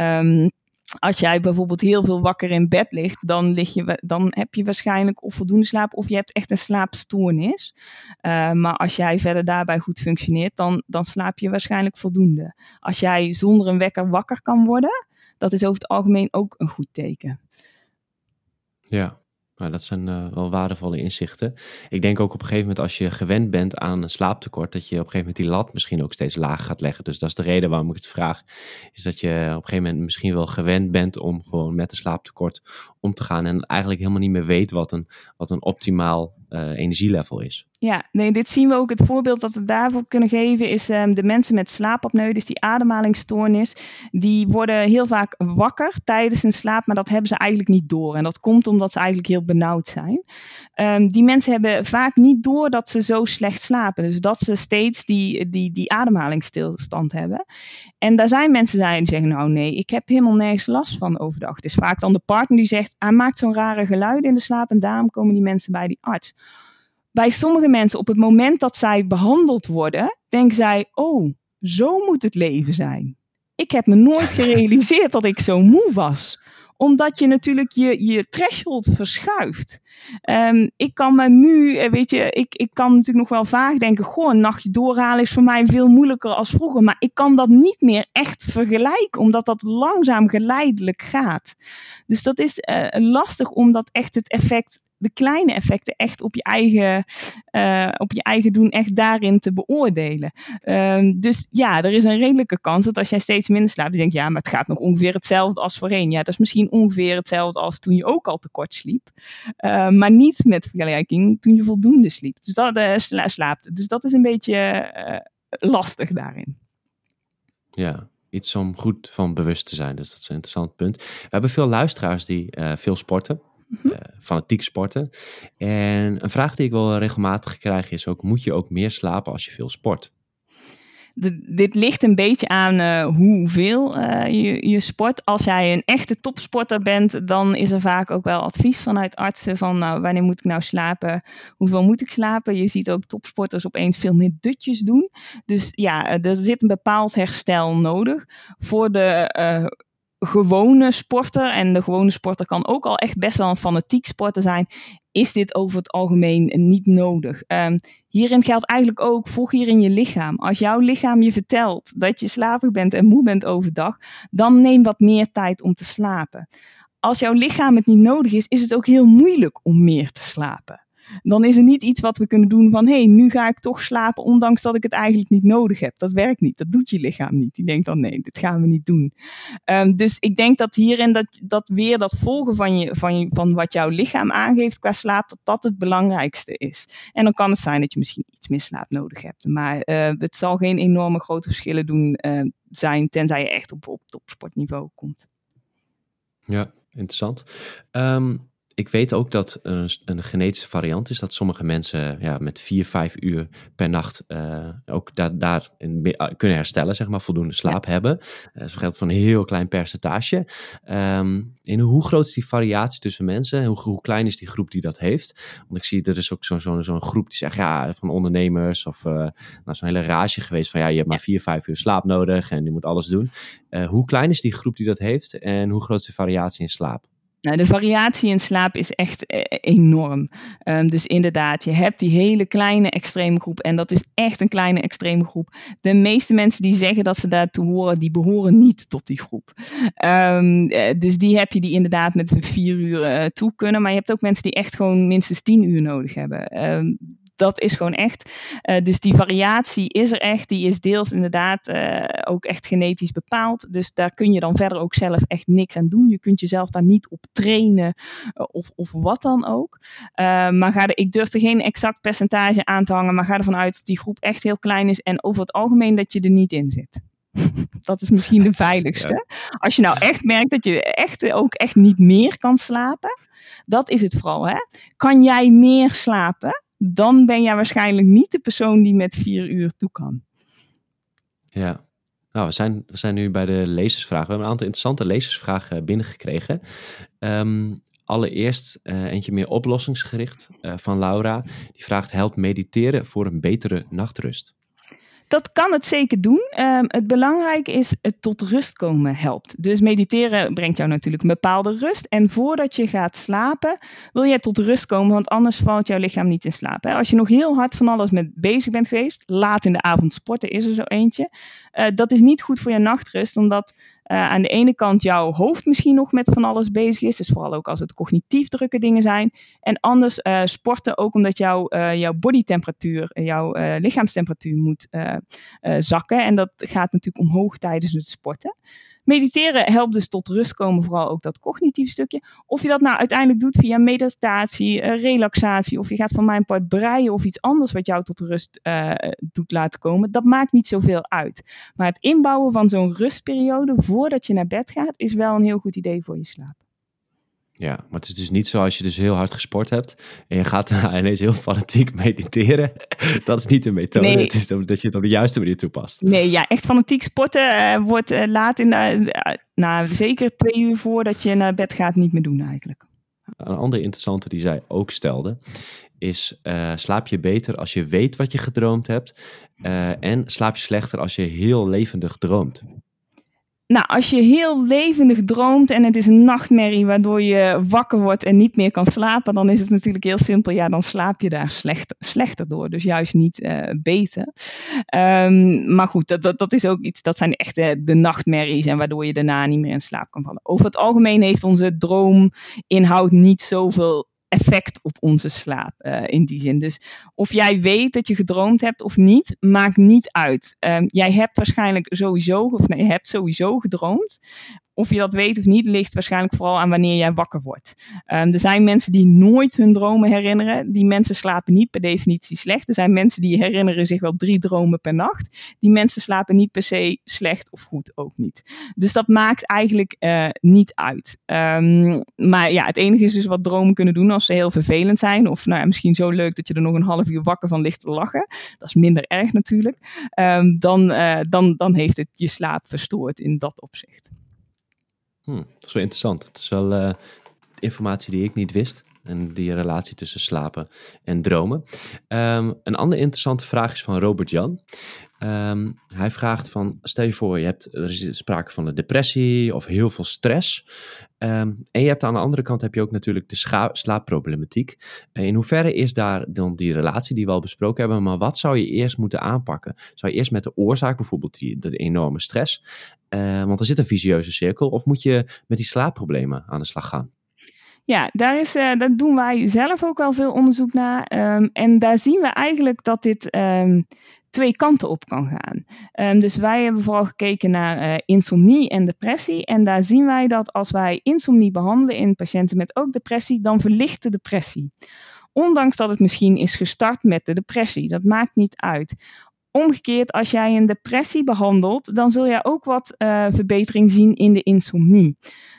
Um, als jij bijvoorbeeld heel veel wakker in bed ligt, dan, lig je, dan heb je waarschijnlijk of voldoende slaap of je hebt echt een slaapstoornis. Uh, maar als jij verder daarbij goed functioneert, dan, dan slaap je waarschijnlijk voldoende. Als jij zonder een wekker wakker kan worden, dat is over het algemeen ook een goed teken. Ja, nou, dat zijn uh, wel waardevolle inzichten. Ik denk ook op een gegeven moment als je gewend bent aan een slaaptekort, dat je op een gegeven moment die lat misschien ook steeds lager gaat leggen. Dus dat is de reden waarom ik het vraag. Is dat je op een gegeven moment misschien wel gewend bent om gewoon met een slaaptekort om te gaan. En eigenlijk helemaal niet meer weet wat een, wat een optimaal uh, energielevel is. Ja, nee, dit zien we ook. Het voorbeeld dat we daarvoor kunnen geven is um, de mensen met slaapapneu, dus die ademhalingsstoornis. Die worden heel vaak wakker tijdens hun slaap, maar dat hebben ze eigenlijk niet door. En dat komt omdat ze eigenlijk heel benauwd zijn. Um, die mensen hebben vaak niet door dat ze zo slecht slapen. Dus dat ze steeds die, die, die ademhalingsstilstand hebben. En daar zijn mensen die zeggen, nou nee, ik heb helemaal nergens last van overdag. Het is vaak dan de partner die zegt, hij maakt zo'n rare geluid in de slaap en daarom komen die mensen bij die arts bij sommige mensen op het moment dat zij behandeld worden, denken zij: Oh, zo moet het leven zijn. Ik heb me nooit gerealiseerd dat ik zo moe was omdat je natuurlijk je, je threshold verschuift. Um, ik kan me nu, eh, weet je, ik, ik kan natuurlijk nog wel vaag denken: goh, een nachtje doorhalen is voor mij veel moeilijker als vroeger. Maar ik kan dat niet meer echt vergelijken, omdat dat langzaam geleidelijk gaat. Dus dat is uh, lastig om dat echt het effect de kleine effecten echt op je eigen, uh, op je eigen doen, echt daarin te beoordelen. Um, dus ja, er is een redelijke kans dat als jij steeds minder slaapt, je denkt, ja, maar het gaat nog ongeveer hetzelfde als voorheen. Ja, dat is misschien ongeveer hetzelfde als toen je ook al te kort sliep. Uh, maar niet met vergelijking toen je voldoende sliep. Dus dat uh, sla slaapt. Dus dat is een beetje lastig daarin. Ja, iets om goed van bewust te zijn. Dus dat is een interessant punt. We hebben veel luisteraars die veel sporten. Mm fanatiek sporten. En een vraag die ik wel regelmatig krijg is ook, moet je ook meer slapen als je veel sport? De, dit ligt een beetje aan uh, hoeveel uh, je, je sport. Als jij een echte topsporter bent, dan is er vaak ook wel advies vanuit artsen van nou, wanneer moet ik nou slapen, hoeveel moet ik slapen. Je ziet ook topsporters opeens veel meer dutjes doen. Dus ja, er zit een bepaald herstel nodig. Voor de uh, gewone sporter, en de gewone sporter kan ook al echt best wel een fanatiek sporter zijn, is dit over het algemeen niet nodig. Um, hierin geldt eigenlijk ook, volg hierin je lichaam. Als jouw lichaam je vertelt dat je slapig bent en moe bent overdag, dan neem wat meer tijd om te slapen. Als jouw lichaam het niet nodig is, is het ook heel moeilijk om meer te slapen dan is er niet iets wat we kunnen doen van hé, hey, nu ga ik toch slapen, ondanks dat ik het eigenlijk niet nodig heb. Dat werkt niet, dat doet je lichaam niet. Die denkt dan nee, dit gaan we niet doen. Um, dus ik denk dat hierin dat, dat weer dat volgen van, je, van, je, van wat jouw lichaam aangeeft qua slaap, dat dat het belangrijkste is. En dan kan het zijn dat je misschien iets meer slaap nodig hebt. Maar uh, het zal geen enorme grote verschillen doen uh, zijn, tenzij je echt op, op topsportniveau komt. Ja, interessant. Um, ik weet ook dat een, een, genetische variant is dat sommige mensen ja, met vier, vijf uur per nacht uh, ook daar, daar in, uh, kunnen herstellen, zeg maar, voldoende slaap ja. hebben. Uh, dat geldt voor een heel klein percentage. Um, in hoe groot is die variatie tussen mensen? Hoe, hoe klein is die groep die dat heeft? Want ik zie, er is ook zo'n zo, zo groep die zegt, ja, van ondernemers of nou, zo'n hele rage geweest van, ja, je hebt maar vier, vijf uur slaap nodig en je moet alles doen. hoe klein is die groep die dat heeft en hoe groot is de variatie in slaap? Nou, de variatie in slaap is echt eh, enorm. Um, dus inderdaad, je hebt die hele kleine extreme groep. En dat is echt een kleine extreme groep. De meeste mensen die zeggen dat ze daartoe horen, die behoren niet tot die groep. Um, dus die heb je die inderdaad met vier uur uh, toe kunnen. Maar je hebt ook mensen die echt gewoon minstens tien uur nodig hebben. Um, dat is gewoon echt. Uh, dus die variatie is er echt. Die is deels inderdaad uh, ook echt genetisch bepaald. Dus daar kun je dan verder ook zelf echt niks aan doen. Je kunt jezelf daar niet op trainen uh, of, of wat dan ook. maar ga er, ik durf er geen exact percentage aan te hangen. Maar ga ervan uit dat die groep echt heel klein is. En over het algemeen dat je er niet in zit. dat is misschien de veiligste. Ja. Als je nou echt merkt dat je echt ook echt niet meer kan slapen. Dat is het vooral. Hè? Kan jij meer slapen? Dan ben jij waarschijnlijk niet de persoon die met vier uur toe kan. Ja, nou, we zijn, we zijn nu bij de lezersvragen. We hebben een aantal interessante lezersvragen binnengekregen. Um, allereerst uh, eentje meer oplossingsgericht uh, van Laura. Die vraagt: helpt mediteren voor een betere nachtrust? Dat kan het zeker doen. Um, het belangrijke is het tot rust komen helpt. Dus mediteren brengt jou natuurlijk een bepaalde rust. En voordat je gaat slapen, wil jij tot rust komen, want anders valt jouw lichaam niet in slaap. Hè? Als je nog heel hard van alles met bezig bent geweest, laat in de avond sporten is er zo eentje. Uh, dat is niet goed voor je nachtrust, omdat uh, aan de ene kant jouw hoofd misschien nog met van alles bezig is. Dus vooral ook als het cognitief drukke dingen zijn. En anders uh, sporten ook omdat jouw, uh, jouw bodytemperatuur, jouw lichaamstemperatuur moet zakken. En dat gaat natuurlijk omhoog tijdens het sporten. Mediteren helpt dus tot rust komen, vooral ook dat cognitieve stukje. Of je dat nou uiteindelijk doet via meditatie, uh, relaxatie, of je gaat van mijn part breien of iets anders wat jou tot rust uh, doet laten komen, dat maakt niet zoveel uit. Maar het inbouwen van zo'n rustperiode voordat je naar bed gaat, is wel een heel goed idee voor je slaap. Ja, maar het is dus niet zo als je dus heel hard gesport hebt en je gaat ineens heel fanatiek mediteren. Dat is niet de methode. Nee. Het is dat je het op de juiste manier toepast. Nee, ja, echt fanatiek sporten uh, wordt uh, laat in de, uh, nou, zeker twee uur voordat je naar bed gaat niet meer doen eigenlijk. Een andere interessante die zij ook stelde is slaap je beter als je weet wat je gedroomd hebt en slaap je slechter als je heel levendig droomt. Nou, als je heel levendig droomt en het is een nachtmerrie waardoor je wakker wordt en niet meer kan slapen, dan is het natuurlijk heel simpel. Ja, dan slaap je daar slechter, slechter door. Dus juist niet uh, beter. Um, maar goed, dat, dat, dat, is ook iets, dat zijn echt de, de nachtmerries en waardoor je daarna niet meer in slaap kan vallen. Over het algemeen heeft onze droominhoud niet zoveel effect op onze slaap uh, in die zin. Dus of jij weet dat je gedroomd hebt of niet, maakt niet uit. Um, jij hebt waarschijnlijk sowieso, of nee, hebt sowieso gedroomd. Of je dat weet of niet, ligt waarschijnlijk vooral aan wanneer jij wakker wordt. Um, er zijn mensen die nooit hun dromen herinneren. Die mensen slapen niet per definitie slecht. Er zijn mensen die herinneren zich wel drie dromen per nacht. Die mensen slapen niet per se slecht of goed ook niet. Dus dat maakt eigenlijk uh, niet uit. Um, maar ja, het enige is dus wat dromen kunnen doen als ze heel vervelend zijn. Of nou ja, misschien zo leuk dat je er nog een half uur wakker van ligt te lachen. Dat is minder erg natuurlijk. Um, dan, uh, dan, dan heeft het je slaap verstoord in dat opzicht. Hmm, dat is wel interessant. Het is wel uh, informatie die ik niet wist. En die relatie tussen slapen en dromen. Um, een andere interessante vraag is van Robert Jan. Um, hij vraagt van, stel je voor, je hebt, er is sprake van een depressie of heel veel stress. Um, en je hebt aan de andere kant heb je ook natuurlijk de slaapproblematiek. In hoeverre is daar dan die relatie die we al besproken hebben, maar wat zou je eerst moeten aanpakken? Zou je eerst met de oorzaak, bijvoorbeeld die, de enorme stress, uh, want er zit een visieuze cirkel, of moet je met die slaapproblemen aan de slag gaan? Ja, daar, is, uh, daar doen wij zelf ook wel veel onderzoek naar. Um, en daar zien we eigenlijk dat dit twee kanten op kan gaan. Um, dus wij hebben vooral gekeken naar uh, insomnie en depressie. En daar zien wij dat als wij insomnie behandelen in patiënten met ook depressie, dan verlicht de depressie. Ondanks dat het misschien is gestart met de depressie. Dat maakt niet uit. Omgekeerd, als jij een depressie behandelt, dan zul je ook wat uh, verbetering zien in de insomnie.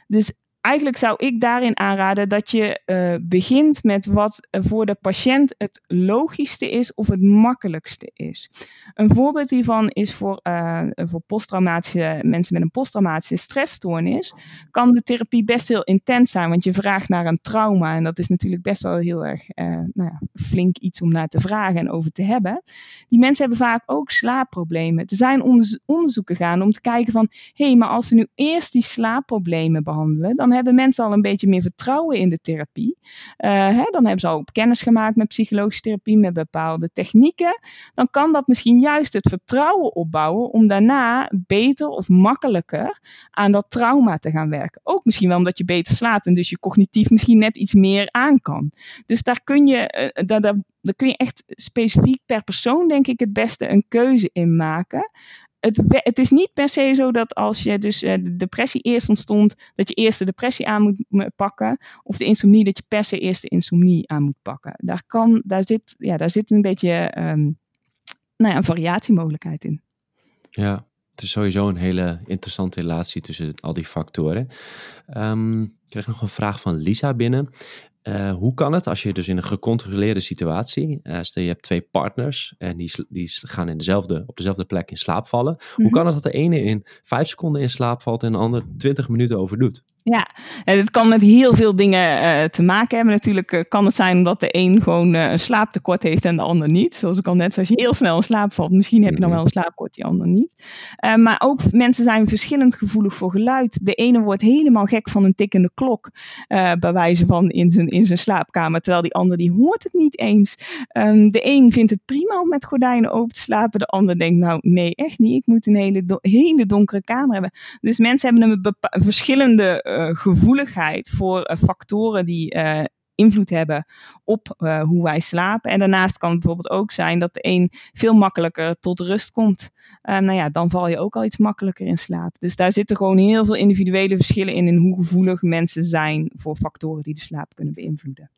Dus eigenlijk zou ik daarin aanraden dat je uh, begint met wat voor de patiënt het logischste is of het makkelijkste is. Een voorbeeld hiervan is voor, uh, voor posttraumatische mensen met een posttraumatische stressstoornis. Kan de therapie best heel intens zijn, want je vraagt naar een trauma. En dat is natuurlijk best wel heel erg nou ja, flink iets om naar te vragen en over te hebben. Die mensen hebben vaak ook slaapproblemen. Er zijn onderzoeken gaan om te kijken van, hé, hey, maar als we nu eerst die slaapproblemen behandelen, dan hebben mensen al een beetje meer vertrouwen in de therapie. Uh, hè, dan hebben ze al kennis gemaakt met psychologische therapie, met bepaalde technieken. Dan kan dat misschien juist het vertrouwen opbouwen om daarna beter of makkelijker aan dat trauma te gaan werken. Ook misschien wel omdat je beter slaapt en dus je cognitief misschien net iets meer aan kan. Dus daar kun je, daar, daar, daar kun je echt specifiek per persoon, denk ik, het beste een keuze in maken het, het, is niet per se zo dat als je dus uh, de depressie eerst ontstond, dat je eerst de depressie aan moet pakken. Of de insomnie, dat je per se eerst de insomnie aan moet pakken. Daar, kan, daar, zit, ja, daar zit een beetje um, nou ja, een variatiemogelijkheid in. Ja, het is sowieso een hele interessante relatie tussen al die factoren. Um, ik kreeg nog een vraag van Lisa binnen. Uh, hoe kan het als je dus in een gecontroleerde situatie, uh, stel je hebt twee partners en die, die gaan in dezelfde, op dezelfde plek in slaap vallen. Mm -hmm. Hoe mhm. kan het dat de ene in vijf seconden in slaap valt en de ander twintig minuten over doet? Ja, en het kan met heel veel dingen uh, te maken hebben. Natuurlijk uh, kan het zijn omdat de een gewoon uh, een slaaptekort heeft en de ander niet. Zoals ik al net zei, als je heel snel in slaap valt, misschien heb je dan mhm. wel een slaaptekort, die ander niet. maar ook mensen zijn verschillend gevoelig voor geluid. De ene wordt helemaal gek van een tikkende klok, bij wijze van in zijn, in zijn slaapkamer, terwijl die ander die hoort het niet eens. Um, de een vindt het prima om met gordijnen open te slapen, de ander denkt nou nee, echt niet. Ik moet een hele, do hele donkere kamer hebben. Dus mensen hebben een verschillende gevoeligheid voor uh, factoren die uh, invloed hebben op hoe wij slapen. En daarnaast kan het bijvoorbeeld ook zijn dat de een veel makkelijker tot rust komt. nou ja, dan val je ook al iets makkelijker in slaap. Dus daar zitten gewoon heel veel individuele verschillen in, in hoe gevoelig mensen zijn voor factoren die de slaap kunnen beïnvloeden.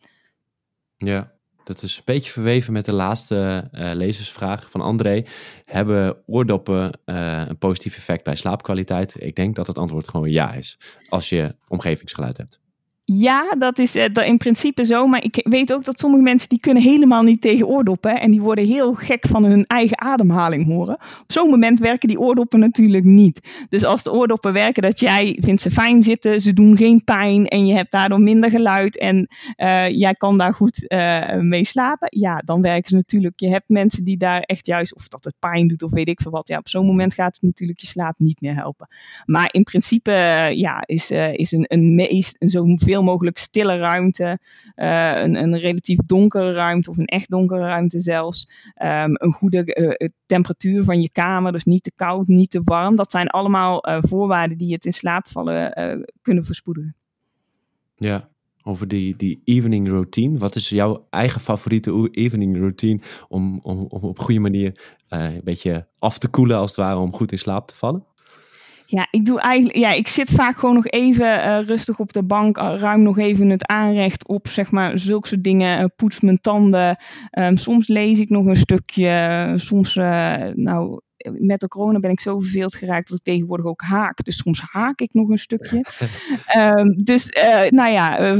Ja, dat is een beetje verweven met de laatste uh, lezersvraag van André. Hebben oordoppen uh, een positief effect bij slaapkwaliteit? Ik denk dat het antwoord gewoon ja is. Als je omgevingsgeluid hebt. Ja, dat is uh, in principe zo. Maar ik weet ook dat sommige mensen die kunnen helemaal niet tegen oordoppen. En die worden heel gek van hun eigen ademhaling horen. Op zo'n moment werken die oordoppen natuurlijk niet. Dus als de oordoppen werken dat jij vindt ze fijn zitten, ze doen geen pijn en je hebt daardoor minder geluid en uh, jij kan daar goed uh, mee slapen. Ja, dan werken ze natuurlijk. Je hebt mensen die daar echt juist, of dat het pijn doet of weet ik veel wat. Ja, op zo'n moment gaat het natuurlijk je slaap niet meer helpen. Maar in principe ja, is, is een, een meest, zoveel zoveel mogelijk stille ruimte, uh, een, een relatief donkere ruimte of een echt donkere ruimte zelfs. Um, een goede uh, temperatuur van je kamer, dus niet te koud, niet te warm. Dat zijn allemaal uh, voorwaarden die het in slaap vallen kunnen verspoedigen. Ja, over die, die evening routine. Wat is jouw eigen favoriete evening routine om, om, om op goede manier een beetje af te koelen als het ware om goed in slaap te vallen? Ja, ik doe eigenlijk, ja, ik zit vaak gewoon nog even uh, rustig op de bank, ruim nog even het aanrecht op, zeg maar, zulke soort dingen, uh, poets mijn tanden. Um, soms lees ik nog een stukje, soms, nou, met de corona ben ik zo verveeld geraakt dat ik tegenwoordig ook haak. Dus soms haak ik nog een stukje. um, dus, nou ja,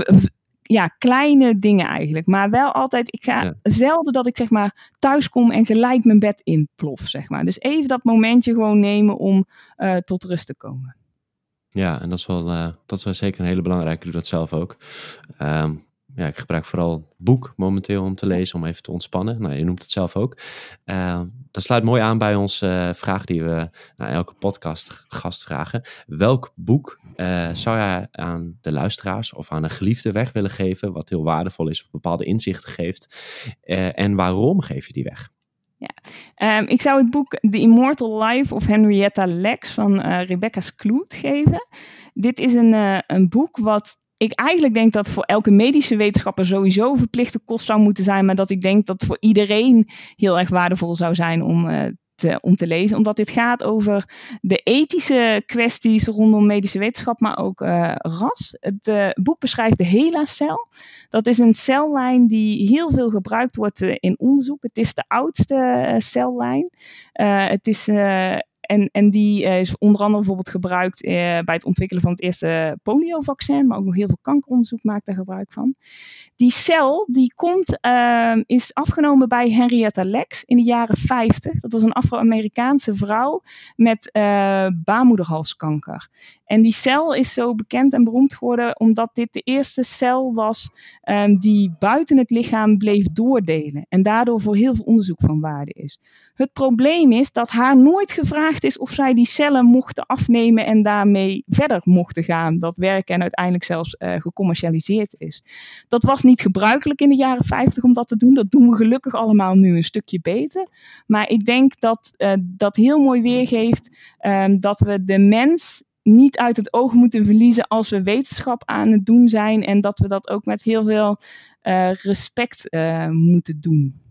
ja, kleine dingen eigenlijk. Maar wel altijd, ik ga zelden dat ik zeg maar thuis kom en gelijk mijn bed inplof, zeg maar. Dus even dat momentje gewoon nemen om uh, tot rust te komen. Ja, en dat is wel, uh, dat is wel zeker een hele belangrijke. Ik doe dat zelf ook. Um, ja, ik gebruik vooral boek momenteel om te lezen, om even te ontspannen. Nou, je noemt het zelf ook. Uh, dat sluit mooi aan bij onze uh, vraag die we naar elke podcast gast vragen. Welk boek uh, zou jij aan de luisteraars of aan een geliefde weg willen geven, wat heel waardevol is of bepaalde inzichten geeft? en waarom geef je die weg? Ja. Um, ik zou het boek The Immortal Life of Henrietta Lex van Rebecca Skloot geven. Dit is een, een boek wat ik eigenlijk denk dat voor elke medische wetenschapper sowieso verplichte kost zou moeten zijn, maar dat ik denk dat voor iedereen heel erg waardevol zou zijn om, uh, te, om te lezen. Omdat dit gaat over de ethische kwesties rondom medische wetenschap, maar ook uh, ras. Het uh, boek beschrijft de HeLa-cel. Dat is een cellijn die heel veel gebruikt wordt in onderzoek. Het is de oudste cellijn. het is en, en die uh, is onder andere bijvoorbeeld gebruikt uh, bij het ontwikkelen van het eerste poliovaccin, maar ook nog heel veel kankeronderzoek maakt daar gebruik van. Die cel die komt, uh, is afgenomen bij Henrietta Lex in de jaren 50. Dat was een Afro-Amerikaanse vrouw met eh, baarmoederhalskanker. En die cel is zo bekend en beroemd geworden omdat dit de eerste cel was um, die buiten het lichaam bleef doordelen. En daardoor voor heel veel onderzoek van waarde is. Het probleem is dat haar nooit gevraagd is of zij die cellen mochten afnemen en daarmee verder mochten gaan. Dat werken en uiteindelijk zelfs uh, gecommercialiseerd is. Dat was niet gebruikelijk in de jaren 50 om dat te doen. Dat doen we gelukkig allemaal nu een stukje beter. Maar ik denk dat uh, dat heel mooi weergeeft um, dat we de mens niet uit het oog moeten verliezen als we wetenschap aan het doen zijn. En dat we dat ook met heel veel uh, respect uh, moeten doen.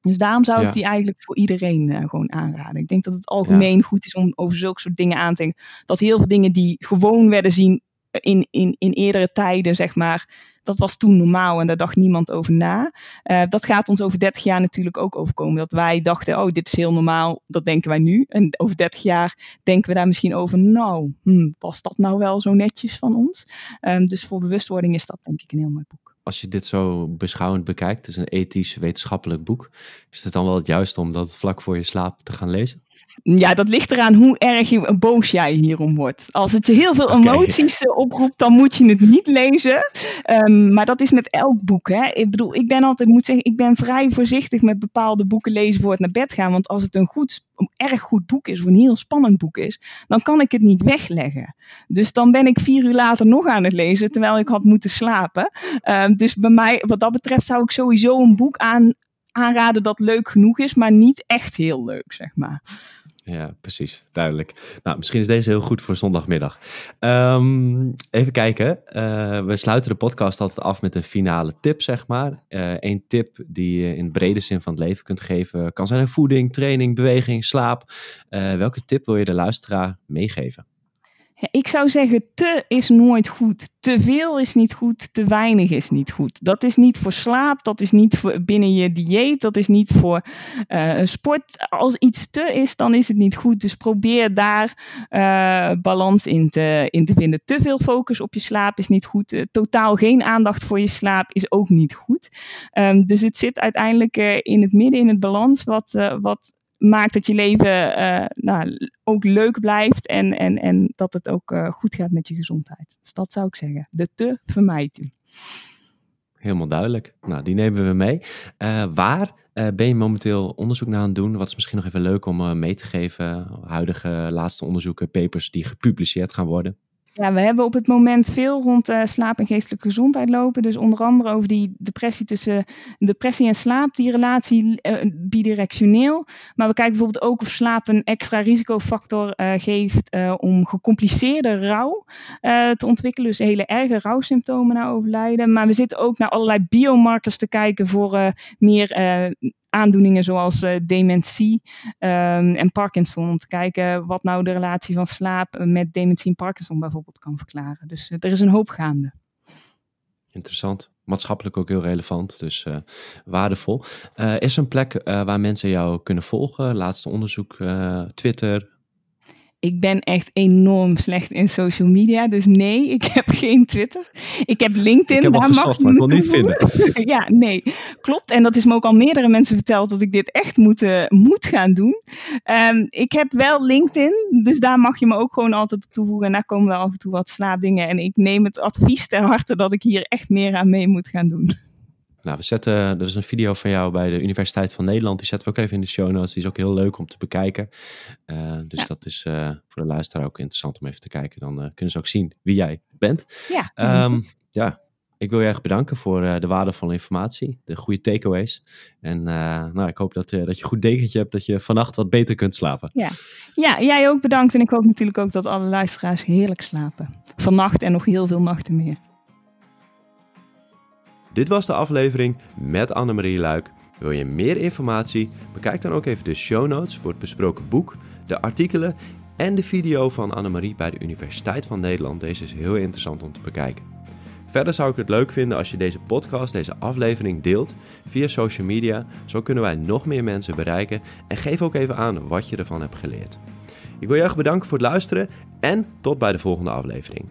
Dus daarom zou ik die eigenlijk voor iedereen uh, gewoon aanraden. Ik denk dat het algemeen ja. goed is om over zulke soort dingen aan te denken. Dat heel veel dingen die gewoon werden zien in, in, in eerdere tijden, zeg maar, dat was toen normaal en daar dacht niemand over na. Uh, dat gaat ons over 30 jaar natuurlijk ook overkomen. Dat wij dachten, oh, dit is heel normaal, dat denken wij nu. En over 30 jaar denken we daar misschien over, nou, hmm, was dat nou wel zo netjes van ons? Um, dus voor bewustwording is dat denk ik een heel mooi boek. Als je dit zo beschouwend bekijkt, het is een ethisch wetenschappelijk boek. Is het dan wel het juiste om dat vlak voor je slaap te gaan lezen? Ja, dat ligt eraan hoe erg je, boos jij hierom wordt. Als het je heel veel emoties eh, oproept, dan moet je het niet lezen. Ehm, maar dat is met elk boek. Hè. Ik bedoel, ik ben altijd, moet zeggen, ik ben vrij voorzichtig met bepaalde boeken lezen voor het naar bed gaan. Want als het een goed, een erg goed boek is, of een heel spannend boek is, dan kan ik het niet wegleggen. Dus dan ben ik vier uur later nog aan het lezen, terwijl ik had moeten slapen. Ehm, dus bij mij, wat dat betreft, zou ik sowieso een boek aan, aanraden dat leuk genoeg is, maar niet echt heel leuk, zeg maar. Ja, precies. Duidelijk. Nou, misschien is deze heel goed voor zondagmiddag. Um, even kijken. Uh, we sluiten de podcast altijd af met een finale tip, zeg maar. Eén uh, tip die je in brede zin van het leven kunt geven. Kan zijn voeding, training, beweging, slaap. Uh, welke tip wil je de luisteraar meegeven? Ik zou zeggen, te is nooit goed. Te veel is niet goed, te weinig is niet goed. Dat is niet voor slaap, dat is niet voor binnen je dieet, dat is niet voor uh, sport. Als iets te is, dan is het niet goed. Dus probeer daar uh, balans in te, in te vinden. Te veel focus op je slaap is niet goed. Uh, totaal geen aandacht voor je slaap is ook niet goed. Um, dus het zit uiteindelijk in het midden, in het balans, wat, wat maakt dat je leven uh, nou, ook leuk blijft en, en, en dat het ook uh, goed gaat met je gezondheid. Dus dat zou ik zeggen. De te vermijd u. Helemaal duidelijk. Nou, die nemen we mee. Uh, waar ben je momenteel onderzoek naar aan het doen? Wat is misschien nog even leuk om mee te geven? Huidige laatste onderzoeken, papers die gepubliceerd gaan worden? Ja, we hebben op het moment veel rond uh, slaap en geestelijke gezondheid lopen. Dus onder andere over die depressie tussen depressie en slaap, die relatie uh, bidirectioneel. Maar we kijken bijvoorbeeld ook of slaap een extra risicofactor uh, geeft om gecompliceerde rouw te ontwikkelen. Dus hele erge rouwsymptomen na overlijden. Maar we zitten ook naar allerlei biomarkers te kijken voor meer aandoeningen zoals uh, dementie um, en Parkinson. Om te kijken wat nou de relatie van slaap met dementie en Parkinson bijvoorbeeld kan verklaren. Dus uh, er is een hoop gaande. Interessant. Maatschappelijk ook heel relevant, dus waardevol. is een plek waar mensen jou kunnen volgen? Laatste onderzoek, Twitter, ik ben echt enorm slecht in social media. Dus nee, ik heb geen Twitter. Ik heb LinkedIn. Ik heb daar gezocht, maar ik kon niet vinden. ja, nee, klopt. En dat is me ook al meerdere mensen verteld dat ik dit echt moet, uh, moet gaan doen. Um, ik heb wel LinkedIn, dus daar mag je me ook gewoon altijd op toevoegen. En daar komen wel af en toe wat slaapdingen. En ik neem het advies ter harte dat ik hier echt meer aan mee moet gaan doen. Nou, we zetten, er is een video van jou bij de Universiteit van Nederland. Die zetten we ook even in de show notes. Die is ook heel leuk om te bekijken. Uh, dus ja. dat is uh, voor de luisteraar ook interessant om even te kijken. Dan uh, kunnen ze ook zien wie jij bent. Ja. Um, ja, ik wil je erg bedanken voor de waardevolle informatie, de goede takeaways. En nou, ik hoop dat, dat je een goed dekentje hebt, dat je vannacht wat beter kunt slapen. Ja. ja, jij ook bedankt. En ik hoop natuurlijk ook dat alle luisteraars heerlijk slapen. Vannacht en nog heel veel nachten meer. Dit was de aflevering met Annemarie Luik. Wil je meer informatie? Bekijk dan ook even de show notes voor het besproken boek, de artikelen en de video van Annemarie bij de Universiteit van Nederland. Deze is heel interessant om te bekijken. Verder zou ik het leuk vinden als je deze podcast, deze aflevering deelt via social media. Zo kunnen wij nog meer mensen bereiken en geef ook even aan wat je ervan hebt geleerd. Ik wil je erg bedanken voor het luisteren en tot bij de volgende aflevering.